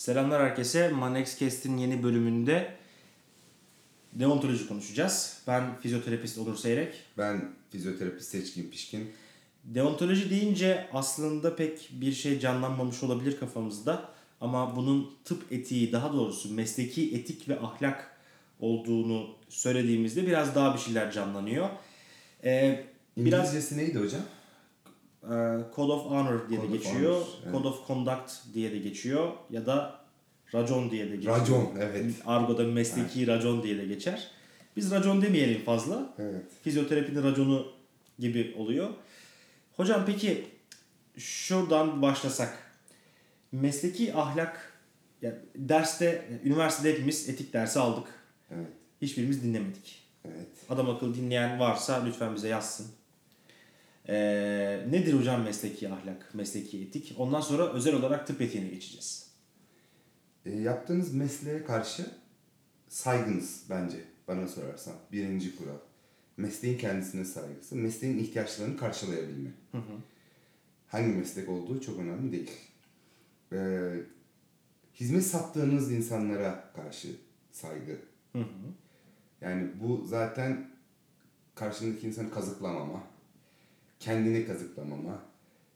Selamlar herkese. Manex Cast'in yeni bölümünde deontoloji konuşacağız. Ben fizyoterapist Onur Seyrek. Ben fizyoterapist Seçkin Pişkin. Deontoloji deyince aslında pek bir şey canlanmamış olabilir kafamızda. Ama bunun tıp etiği daha doğrusu mesleki etik ve ahlak olduğunu söylediğimizde biraz daha bir şeyler canlanıyor. Ee, biraz İngilizcesi neydi hocam? E, Code of Honor diye de Code of geçiyor. Honor, evet. Code of Conduct diye de geçiyor. Ya da racon diye de geçiyor. Racon, evet. Argo'da mesleki racon diye de geçer. Biz racon demeyelim fazla. Evet. Fizyoterapinin raconu gibi oluyor. Hocam peki şuradan başlasak. Mesleki ahlak yani derste, üniversitede hepimiz etik dersi aldık. Evet. Hiçbirimiz dinlemedik. Evet. Adam akıllı dinleyen varsa lütfen bize yazsın. Ee, nedir hocam mesleki ahlak, mesleki etik? Ondan sonra özel olarak tıp etiğine geçeceğiz. E, yaptığınız mesleğe karşı saygınız bence bana sorarsan. Birinci kural. Mesleğin kendisine saygısı. Mesleğin ihtiyaçlarını karşılayabilme. Hangi meslek olduğu çok önemli değil. E, hizmet sattığınız insanlara karşı saygı. Yani bu zaten karşındaki insanı kazıklamama, kendini kazıklamama,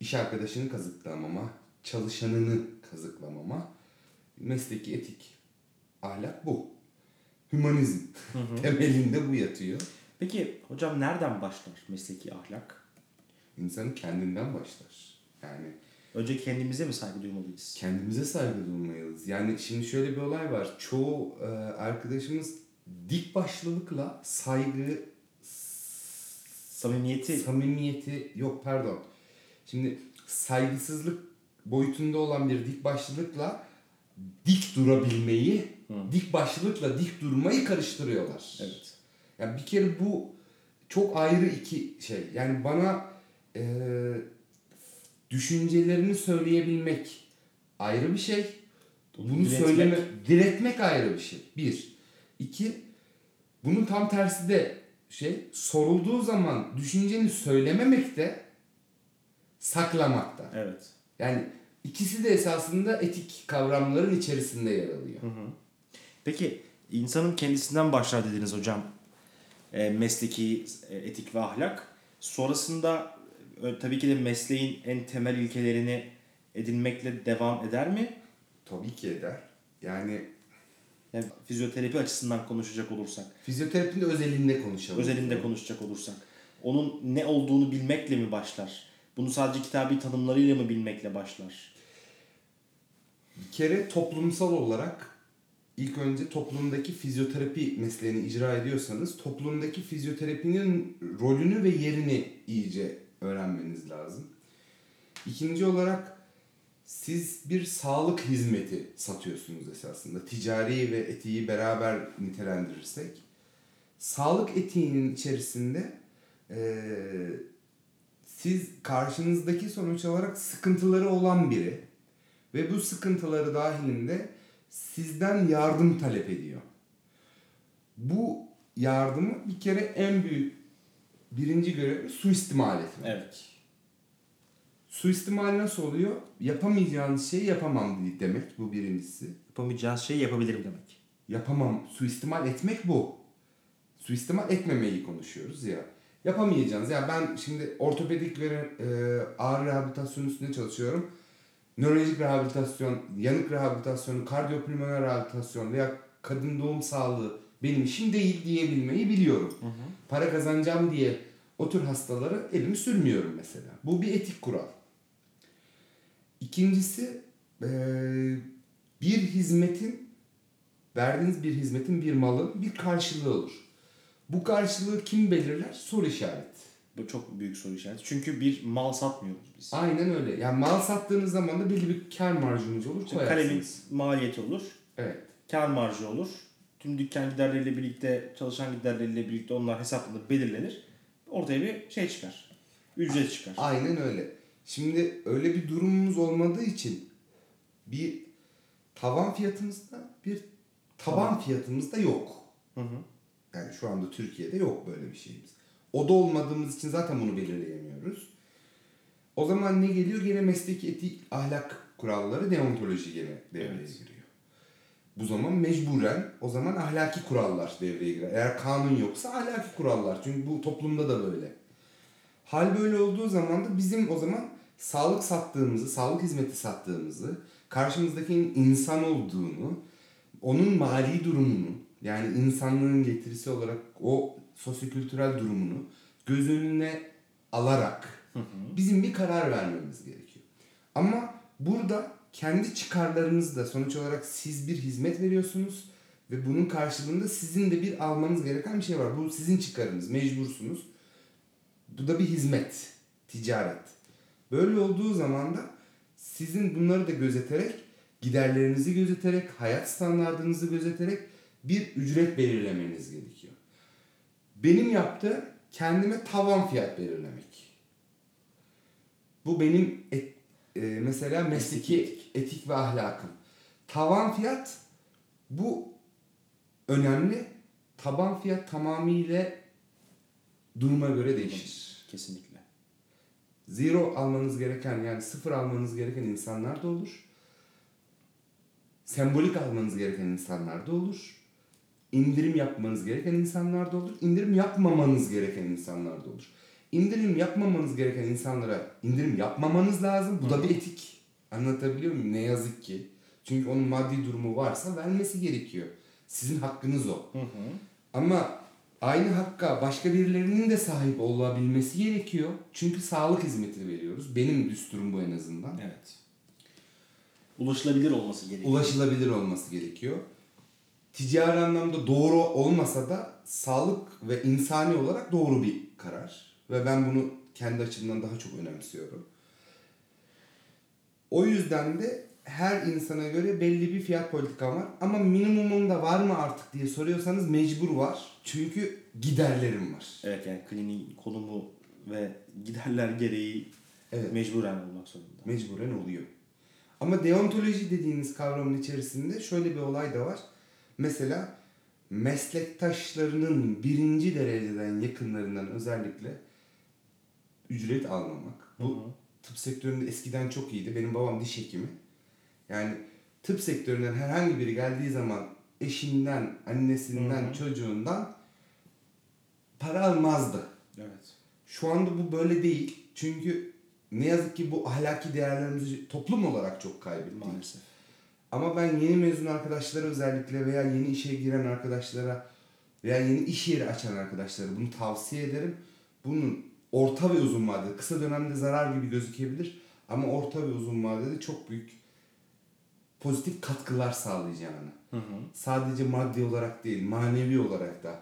iş arkadaşını kazıklamama, çalışanını kazıklamama, mesleki etik, ahlak bu. Hümanizm temelinde bu yatıyor. Peki hocam nereden başlar mesleki ahlak? İnsanın kendinden başlar. Yani Önce kendimize mi saygı duymalıyız? kendimize saygı duymalıyız. Yani şimdi şöyle bir olay var. Çoğu e, arkadaşımız dik başlılıkla saygı, Samimiyeti samimiyeti yok pardon. Şimdi saygısızlık boyutunda olan bir dik başlılıkla dik durabilmeyi, dik başlılıkla dik durmayı karıştırıyorlar. Evet. Yani bir kere bu çok ayrı iki şey. Yani bana e, düşüncelerini söyleyebilmek ayrı bir şey. Bunu Diretmek. söyleme, diretmek ayrı bir şey. Bir. İki, bunun tam tersi de şey, sorulduğu zaman düşünceni söylememek de saklamakta. Evet. Yani ikisi de esasında etik kavramların içerisinde yer alıyor. Peki insanın kendisinden başlar dediniz hocam. E, mesleki e, etik ve ahlak. Sonrasında e, tabii ki de mesleğin en temel ilkelerini edinmekle devam eder mi? Tabii ki eder. Yani Yani fizyoterapi açısından konuşacak olursak, fizyoterapinin de özelinde konuşalım. özelinde konuşacak olursak, onun ne olduğunu bilmekle mi başlar? Bunu sadece kitabi tanımlarıyla mı bilmekle başlar? Bir kere toplumsal olarak ilk önce toplumdaki fizyoterapi mesleğini icra ediyorsanız toplumdaki fizyoterapinin rolünü ve yerini iyice öğrenmeniz lazım. İkinci olarak siz bir sağlık hizmeti satıyorsunuz esasında. Ticari ve etiği beraber nitelendirirsek. Sağlık etiğinin içerisinde eee, siz karşınızdaki sonuç olarak sıkıntıları olan biri ve bu sıkıntıları dahilinde sizden yardım talep ediyor. Bu yardımı bir kere en büyük birinci görevi suistimal etmek. Evet. Suistimal nasıl oluyor? Yapamayacağınız şeyi yapamam demek bu birincisi. Yapamayacağız şeyi yapabilirim demek. Yapamam. Suistimal etmek bu. Suistimal etmemeyi konuşuyoruz ya. Yapamayacağınız. Ya ben şimdi ortopedik ve e, ağrı rehabilitasyon üstünde çalışıyorum. Nörolojik rehabilitasyon, yanık rehabilitasyonu, kardiyopulmoner rehabilitasyon veya kadın doğum sağlığı benim işim değil diyebilmeyi biliyorum. Para kazanacağım diye o tür hastaları elimi sürmüyorum mesela. Bu bir etik kural. İkincisi e, bir hizmetin verdiğiniz bir hizmetin bir malın bir karşılığı olur. Bu karşılığı kim belirler? Soru işareti. Bu çok büyük soru işareti. Çünkü bir mal satmıyoruz biz. Aynen öyle. Yani mal sattığınız zaman da belli bir kar marjınız olur İşte kalemin maliyeti olur. Evet. Kar marjı olur. Tüm dükkan giderleriyle birlikte, çalışan giderleriyle birlikte onlar hesaplanır, belirlenir. Ortaya bir şey çıkar. Ücret çıkar. Aynen öyle. Şimdi öyle bir durumumuz olmadığı için bir tavan fiyatımız da bir taban Taban. fiyatımız da yok. Hı hı. Yani şu anda Türkiye'de yok böyle bir şeyimiz. O da olmadığımız için zaten bunu belirleyemiyoruz. O zaman ne geliyor? Gene mesleki etik ahlak kuralları deontoloji gene devreye Evet. giriyor. Bu zaman mecburen o zaman ahlaki kurallar devreye girer. Eğer kanun yoksa ahlaki kurallar. Çünkü bu toplumda da böyle. Hal böyle olduğu zaman da bizim o zaman sağlık sattığımızı, sağlık hizmeti sattığımızı, karşımızdakinin insan olduğunu, onun mali durumunu, yani insanlığın getirisi olarak o sosyokültürel durumunu göz önüne alarak bizim bir karar vermemiz gerekiyor. Ama burada kendi çıkarlarınızı da sonuç olarak siz bir hizmet veriyorsunuz ve bunun karşılığında sizin de bir almanız gereken bir şey var. Bu sizin çıkarınız, mecbursunuz. Bu da bir hizmet, ticaret. Böyle olduğu zaman da sizin bunları da gözeterek, giderlerinizi gözeterek, hayat standartınızı gözeterek bir ücret belirlemeniz gerekiyor. Benim yaptığım kendime tavan fiyat belirlemek. Bu benim et- e, mesela mesleki etik ve ahlakım. Tavan fiyat bu önemli. Taban fiyat tamamıyla duruma göre değişir. Kesinlikle. Zero almanız gereken yani sıfır almanız gereken insanlar da olur. Sembolik almanız gereken insanlar da olur. İndirim yapmanız gereken insanlar da olur. İndirim yapmamanız gereken insanlar da olur. İndirim yapmamanız gereken insanlara indirim yapmamanız lazım. Bu da bir etik. Anlatabiliyor muyum? Ne yazık ki. Çünkü onun maddi durumu varsa vermesi gerekiyor. Sizin hakkınız o. Hı hı. Ama aynı hakka başka birilerinin de sahip olabilmesi gerekiyor. Çünkü sağlık hizmeti veriyoruz. Benim düsturum bu en azından. Evet. Ulaşılabilir olması gerekiyor. Ulaşılabilir olması gerekiyor. Ticari anlamda doğru olmasa da sağlık ve insani olarak doğru bir karar. Ve ben bunu kendi açımdan daha çok önemsiyorum. O yüzden de her insana göre belli bir fiyat politikam var. Ama minimumunda var mı artık diye soruyorsanız mecbur var. Çünkü giderlerim var. Evet yani kliniğin konumu ve giderler gereği Evet. mecburen olmak zorunda. Mecburen oluyor. Ama deontoloji dediğiniz kavramın içerisinde şöyle bir olay da var. Mesela meslektaşlarının birinci dereceden yakınlarından özellikle ücret almamak. Bu Hı hı. tıp sektöründe eskiden çok iyiydi. Benim babam diş hekimi. Yani tıp sektöründen herhangi biri geldiği zaman eşinden, annesinden, Hı hı. çocuğundan para almazdı. Evet. Şu anda bu böyle değil. Çünkü ne yazık ki bu ahlaki değerlerimizi toplum olarak çok kaybettik. Maalesef. Ama ben yeni mezun arkadaşlara özellikle veya yeni işe giren arkadaşlara veya yeni iş yeri açan arkadaşlara bunu tavsiye ederim. Bunun orta ve uzun vadede, kısa dönemde zarar gibi gözükebilir ama orta ve uzun vadede çok büyük pozitif katkılar sağlayacağını. Hı hı. Sadece maddi olarak değil, manevi olarak da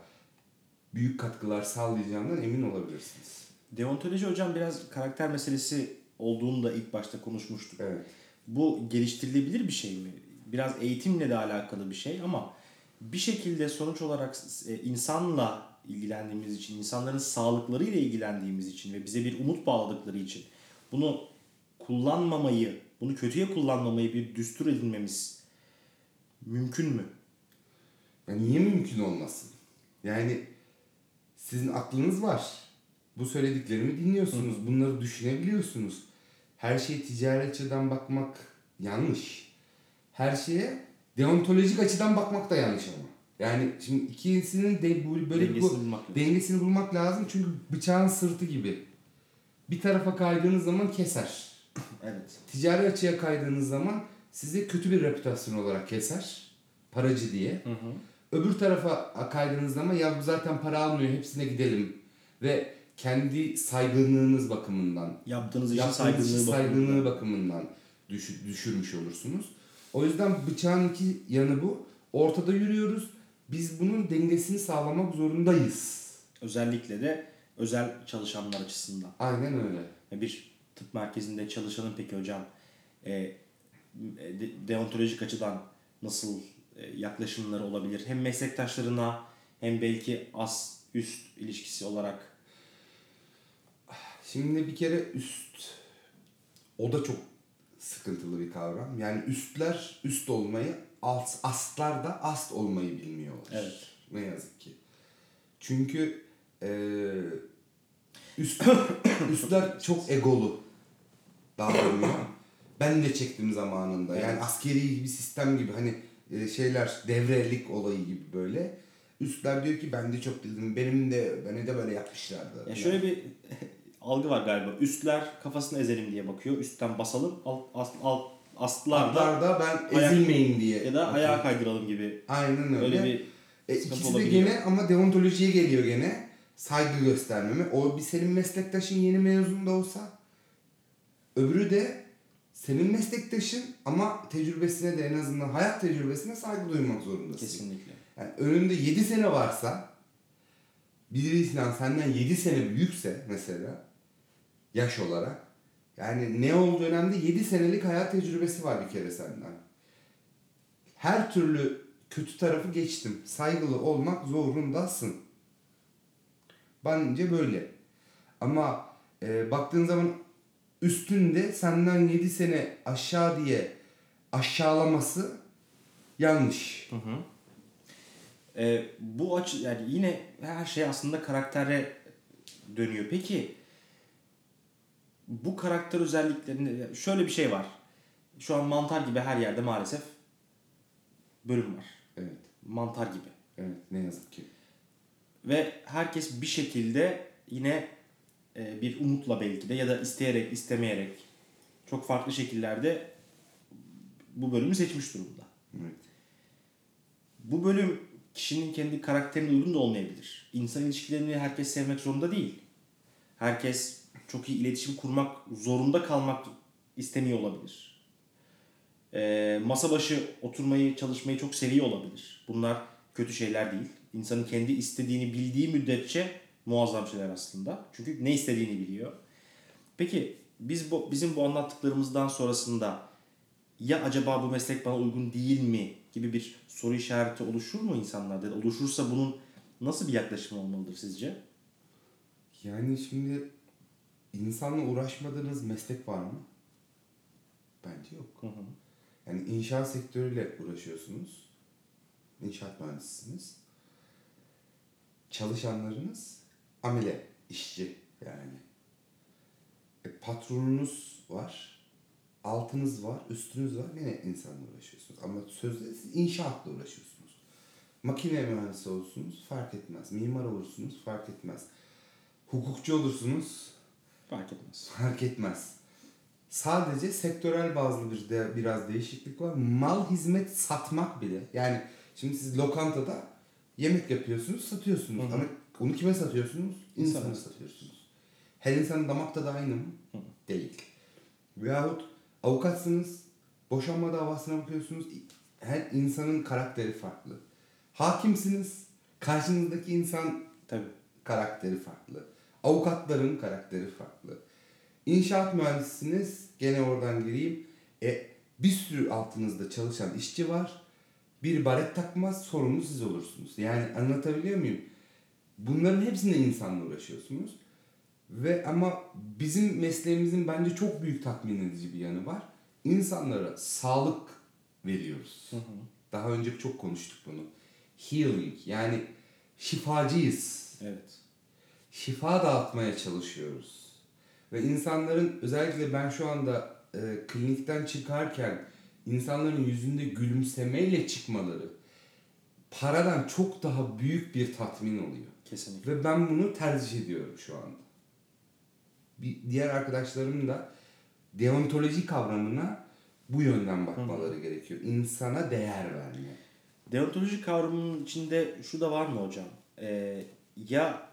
büyük katkılar sağlayacağından emin olabilirsiniz. Deontoloji hocam biraz karakter meselesi olduğunu da ilk başta konuşmuştuk. Evet. Bu geliştirilebilir bir şey mi? Biraz eğitimle de alakalı bir şey ama bir şekilde sonuç olarak e, insanla ilgilendiğimiz için, insanların sağlıklarıyla ilgilendiğimiz için ve bize bir umut bağladıkları için bunu kullanmamayı, bunu kötüye kullanmamayı bir düstur edinmemiz mümkün mü? Ya niye mümkün olmasın? Yani sizin aklınız var. Bu söylediklerimi dinliyorsunuz. Bunları düşünebiliyorsunuz. Her şeye ticari açıdan bakmak yanlış. Her şeye deontolojik açıdan bakmak da yanlış ama. Yani şimdi ikisinin de böyle bir bu, Dengesini bulmak lazım. dengesini bulmak lazım. Çünkü bıçağın sırtı gibi. Bir tarafa kaydığınız zaman keser. Evet. Ticari açıya kaydığınız zaman size kötü bir reputasyon olarak keser. Paracı diye. Hı hı. Öbür tarafa kaydığınız zaman ya bu zaten para almıyor hepsine gidelim. Ve kendi saygınlığınız bakımından, Yaptığınız işin saygınlığı bakımından. saygınlığı bakımından düş- düşürmüş olursunuz. O yüzden bıçağın iki yanı bu. Ortada yürüyoruz. Biz bunun dengesini sağlamak zorundayız. Özellikle de özel çalışanlar açısından. Aynen öyle. Bir tıp merkezinde çalışanın peki hocam e, de- deontolojik açıdan nasıl e, yaklaşımları olabilir? Hem meslektaşlarına hem belki az üst ilişkisi olarak. Şimdi bir kere üst o da çok sıkıntılı bir kavram. Yani üstler üst olmayı, alt, astlar da ast olmayı bilmiyorlar. Evet. Ne yazık ki. Çünkü eee üst, üstler çok egolu davranıyor. Ben de çektim zamanında. Yani askeri bir sistem gibi hani e, şeyler devrelik olayı gibi böyle. Üstler diyor ki ben de çok dedim. Benim de beni de böyle yapmışlardı. Ya şöyle bir algı var galiba. Üstler kafasını ezelim diye bakıyor. Üstten basalım. Alt, alt, alt astlar da ben Ayak- ezilmeyin diye. ya da bakıyor. ayağa kaydıralım gibi. Aynen öyle. Öyle bir E, ikisi de gene ama deontolojiye geliyor gene. Saygı göstermeme. O bir senin meslektaşın yeni mezun da olsa. Öbürü de senin meslektaşın ama tecrübesine de en azından hayat tecrübesine saygı duymak zorundasın. kesinlikle. Yani önünde 7 sene varsa birisinden senden 7 sene büyükse mesela yaş olarak yani ne olduğu önemli 7 senelik hayat tecrübesi var bir kere senden. Her türlü kötü tarafı geçtim. Saygılı olmak zorundasın. Bence böyle. Ama e, baktığın zaman üstünde senden 7 sene aşağı diye aşağılaması yanlış. Hı hı. Ee, bu açı yani yine her şey aslında karaktere dönüyor. Peki bu karakter özelliklerinde şöyle bir şey var. Şu an mantar gibi her yerde maalesef bölüm var. Evet. Mantar gibi. Evet ne yazık ki. Ve herkes bir şekilde yine e, bir umutla belki de ya da isteyerek istemeyerek çok farklı şekillerde bu bölümü seçmiş durumda. Evet. Bu bölüm kişinin kendi karakterine uygun da olmayabilir. İnsan ilişkilerini herkes sevmek zorunda değil. Herkes çok iyi iletişim kurmak zorunda kalmak istemiyor olabilir. Ee, masa başı oturmayı, çalışmayı çok seviyor olabilir. Bunlar kötü şeyler değil. İnsanın kendi istediğini bildiği müddetçe muazzam şeyler aslında. Çünkü ne istediğini biliyor. Peki biz bu bizim bu anlattıklarımızdan sonrasında ya acaba bu meslek bana uygun değil mi gibi bir soru işareti oluşur mu insanlarda? Oluşursa bunun nasıl bir yaklaşım olmalıdır sizce? Yani şimdi insanla uğraşmadığınız meslek var mı? Bence yok. Hı hı. Yani inşaat sektörüyle uğraşıyorsunuz. İnşaat mühendisisiniz. Çalışanlarınız amele, işçi yani. E, patronunuz var. Altınız var, üstünüz var. Yine insanla uğraşıyorsunuz. Ama sözde siz inşaatla uğraşıyorsunuz. Makine mühendisi olursunuz fark etmez. Mimar olursunuz fark etmez. Hukukçu olursunuz Fark etmez. fark etmez. Sadece sektörel bazlı bir de biraz değişiklik var. Mal hizmet satmak bile. Yani şimdi siz lokantada yemek yapıyorsunuz, satıyorsunuz. Hı hı. Ama onu kime satıyorsunuz? İnsana İnsana. satıyorsunuz. Her insanın damak tadı aynı mı? Hı. Değil. Veyahut avukatsınız, boşanma davasına bakıyorsunuz. Her insanın karakteri farklı. Hakimsiniz, karşınızdaki insan Tabii. karakteri farklı. Avukatların karakteri farklı. İnşaat mühendisiniz. Gene oradan gireyim. E, bir sürü altınızda çalışan işçi var. Bir baret takmaz sorumlu siz olursunuz. Yani anlatabiliyor muyum? Bunların hepsinde insanla uğraşıyorsunuz. Ve ama bizim mesleğimizin bence çok büyük tatmin edici bir yanı var. İnsanlara sağlık veriyoruz. Hı hı. Daha önce çok konuştuk bunu. Healing yani şifacıyız Evet. şifa dağıtmaya çalışıyoruz. Ve insanların özellikle ben şu anda e, klinikten çıkarken insanların yüzünde gülümsemeyle çıkmaları paradan çok daha büyük bir tatmin oluyor. Kesinlikle. Ve ben bunu tercih ediyorum şu anda. Bir diğer arkadaşlarım da deontoloji kavramına bu yönden bakmaları gerekiyor. İnsana değer verme. Deontoloji kavramının içinde şu da var mı hocam? Ee, ya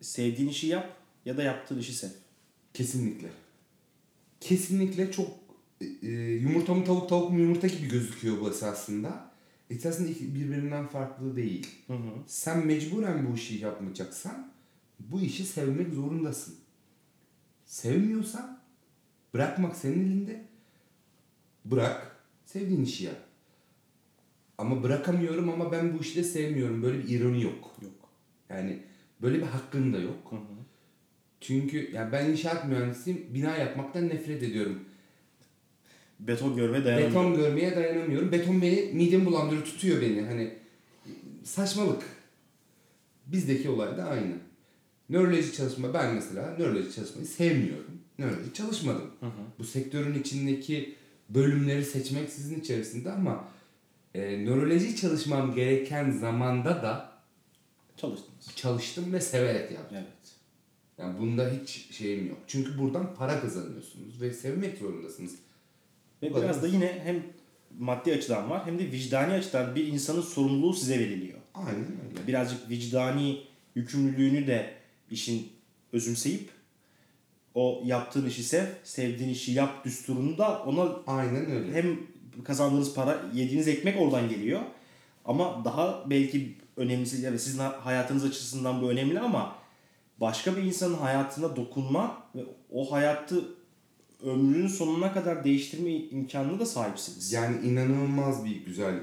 sevdiğin işi yap ya da yaptığın işi sev. Kesinlikle. Kesinlikle çok e, e, yumurta mı tavuk tavuk mu yumurta gibi gözüküyor bu esasında. Esasında birbirinden farklı değil. Hı hı. Sen mecburen bu işi yapmayacaksan bu işi sevmek zorundasın. Sevmiyorsan bırakmak senin elinde. Bırak. Sevdiğin işi yap. Ama bırakamıyorum ama ben bu işi de sevmiyorum. Böyle bir ironi yok. Yok. Yani böyle bir hakkın da yok. Hı hı. Çünkü yani ben inşaat mühendisiyim. Bina yapmaktan nefret ediyorum. Beton görmeye dayanamıyor. Beton görmeye dayanamıyorum. Beton beni midemi bulandırıyor, tutuyor beni. Hani saçmalık. Bizdeki olay da aynı. Nöroloji çalışma ben mesela nöroloji çalışmayı sevmiyorum. Nöroloji çalışmadım. Hı hı. Bu sektörün içindeki bölümleri seçmek sizin içerisinde ama e, nöroloji çalışmam gereken zamanda da Çalıştınız. çalıştım ve severek yaptım. Evet. Yani bunda hiç şeyim yok. Çünkü buradan para kazanıyorsunuz ve sevmek zorundasınız. Ve biraz da yine hem maddi açıdan var hem de vicdani açıdan bir insanın sorumluluğu size veriliyor. Aynen öyle. Birazcık vicdani yükümlülüğünü de işin özümseyip o yaptığın işi sev, sevdiğin işi yap düsturunu da ona Aynen öyle. hem kazandığınız para, yediğiniz ekmek oradan geliyor. Ama daha belki önemlisi, evet sizin hayatınız açısından bu önemli ama başka bir insanın hayatına dokunma ve o hayatı ömrünün sonuna kadar değiştirme imkanına da sahipsiniz. Yani inanılmaz bir güzel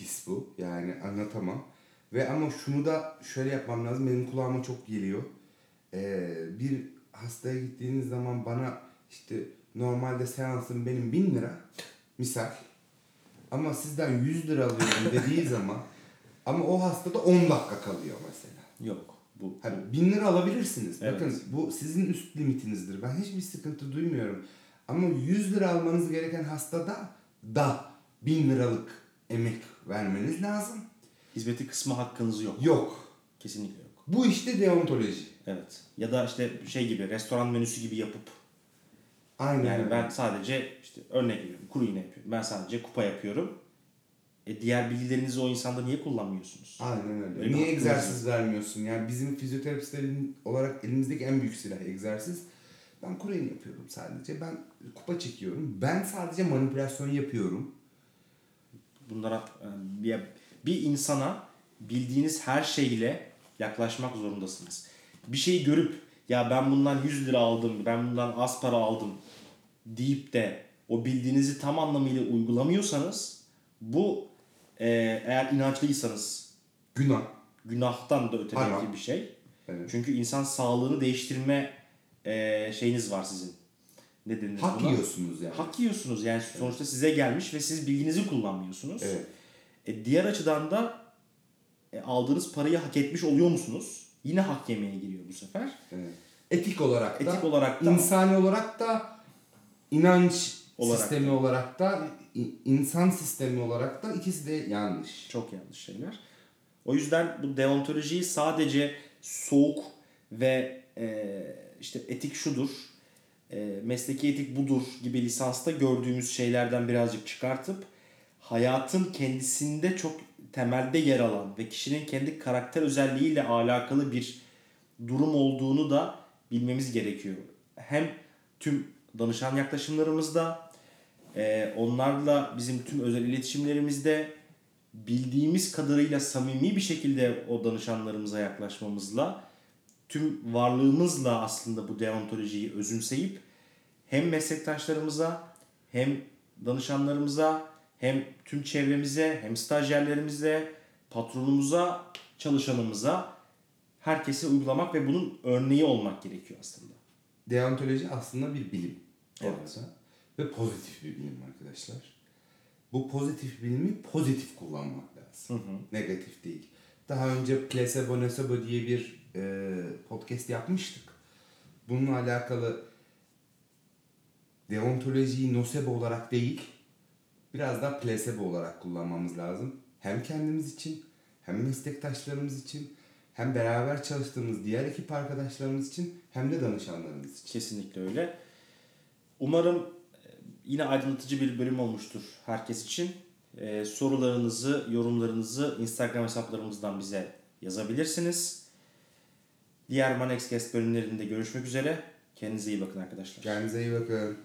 his bu. Yani anlatamam. Ve ama şunu da şöyle yapmam lazım. Benim kulağıma çok geliyor. Ee, bir hastaya gittiğiniz zaman bana işte normalde seansım benim 1000 lira misal. Ama sizden 100 lira alıyorum dediği zaman ama o hastada 10 dakika kalıyor mesela. Yok. Bu, Hani 1000 lira alabilirsiniz. Evet. Bakın bu sizin üst limitinizdir. Ben hiçbir sıkıntı duymuyorum. Ama 100 lira almanız gereken hastada da 1000 liralık emek vermeniz lazım. hizmeti kısmı hakkınız yok. Yok. Kesinlikle yok. Bu işte deontoloji. Evet. Ya da işte şey gibi restoran menüsü gibi yapıp Aynen yani ben sadece işte örnek veriyorum kuru iğne yapıyorum. Ben sadece kupa yapıyorum. E diğer bilgilerinizi o insanda niye kullanmıyorsunuz? Aynen öyle. Öyle Niye egzersiz vermiyorsun? Yani bizim fizyoterapistlerin olarak elimizdeki en büyük silah egzersiz. Ben iğne yapıyorum sadece. Ben kupa çekiyorum. Ben sadece manipülasyon yapıyorum. Bunlara e, bir, bir insana bildiğiniz her şeyle yaklaşmak zorundasınız. Bir şeyi görüp ya ben bundan 100 lira aldım, ben bundan az para aldım deyip de o bildiğinizi tam anlamıyla uygulamıyorsanız bu e, eğer inançlıysanız Günah. günahtan da öte Haram. belki bir şey. Evet. Çünkü insan sağlığını değiştirme e, şeyiniz var sizin. Ne denir Hak buna? yiyorsunuz yani. Hak yiyorsunuz yani sonuçta size gelmiş ve siz bilginizi kullanmıyorsunuz. Evet. E, diğer açıdan da e, aldığınız parayı hak etmiş oluyor musunuz? Yine hak yemeye giriyor bu sefer. Evet. Etik olarak da, Etik olarak da insani olarak da, inanç Olarak sistemi olarak da, insan sistemi olarak da ikisi de yanlış. çok yanlış şeyler. O yüzden bu deontolojiyi sadece soğuk ve e, işte etik şudur, e, mesleki etik budur gibi lisansta gördüğümüz şeylerden birazcık çıkartıp hayatın kendisinde çok temelde yer alan ve kişinin kendi karakter özelliğiyle alakalı bir durum olduğunu da bilmemiz gerekiyor. Hem tüm danışan yaklaşımlarımızda, e, onlarla bizim tüm özel iletişimlerimizde bildiğimiz kadarıyla samimi bir şekilde o danışanlarımıza yaklaşmamızla tüm varlığımızla aslında bu deontolojiyi özümseyip hem meslektaşlarımıza hem danışanlarımıza hem tüm çevremize hem stajyerlerimize patronumuza çalışanımıza herkese uygulamak ve bunun örneği olmak gerekiyor aslında. Deontoloji aslında bir bilim. Evet. orada. Ve pozitif bir bilim arkadaşlar. Bu pozitif bilimi pozitif kullanmak lazım. Negatif değil. Daha önce placebo nocebo diye bir e, podcast yapmıştık. Bununla alakalı deontolojiyi nocebo olarak değil, biraz daha placebo olarak kullanmamız lazım. Hem kendimiz için, hem meslektaşlarımız için, hem beraber çalıştığımız diğer ekip arkadaşlarımız için, hem de danışanlarımız için. Kesinlikle öyle. Umarım e, yine aydınlatıcı bir bölüm olmuştur herkes için. Ee, sorularınızı, yorumlarınızı Instagram hesaplarımızdan bize yazabilirsiniz. Diğer Manexcast bölümlerinde görüşmek üzere. Kendinize iyi bakın arkadaşlar. Kendinize iyi bakın.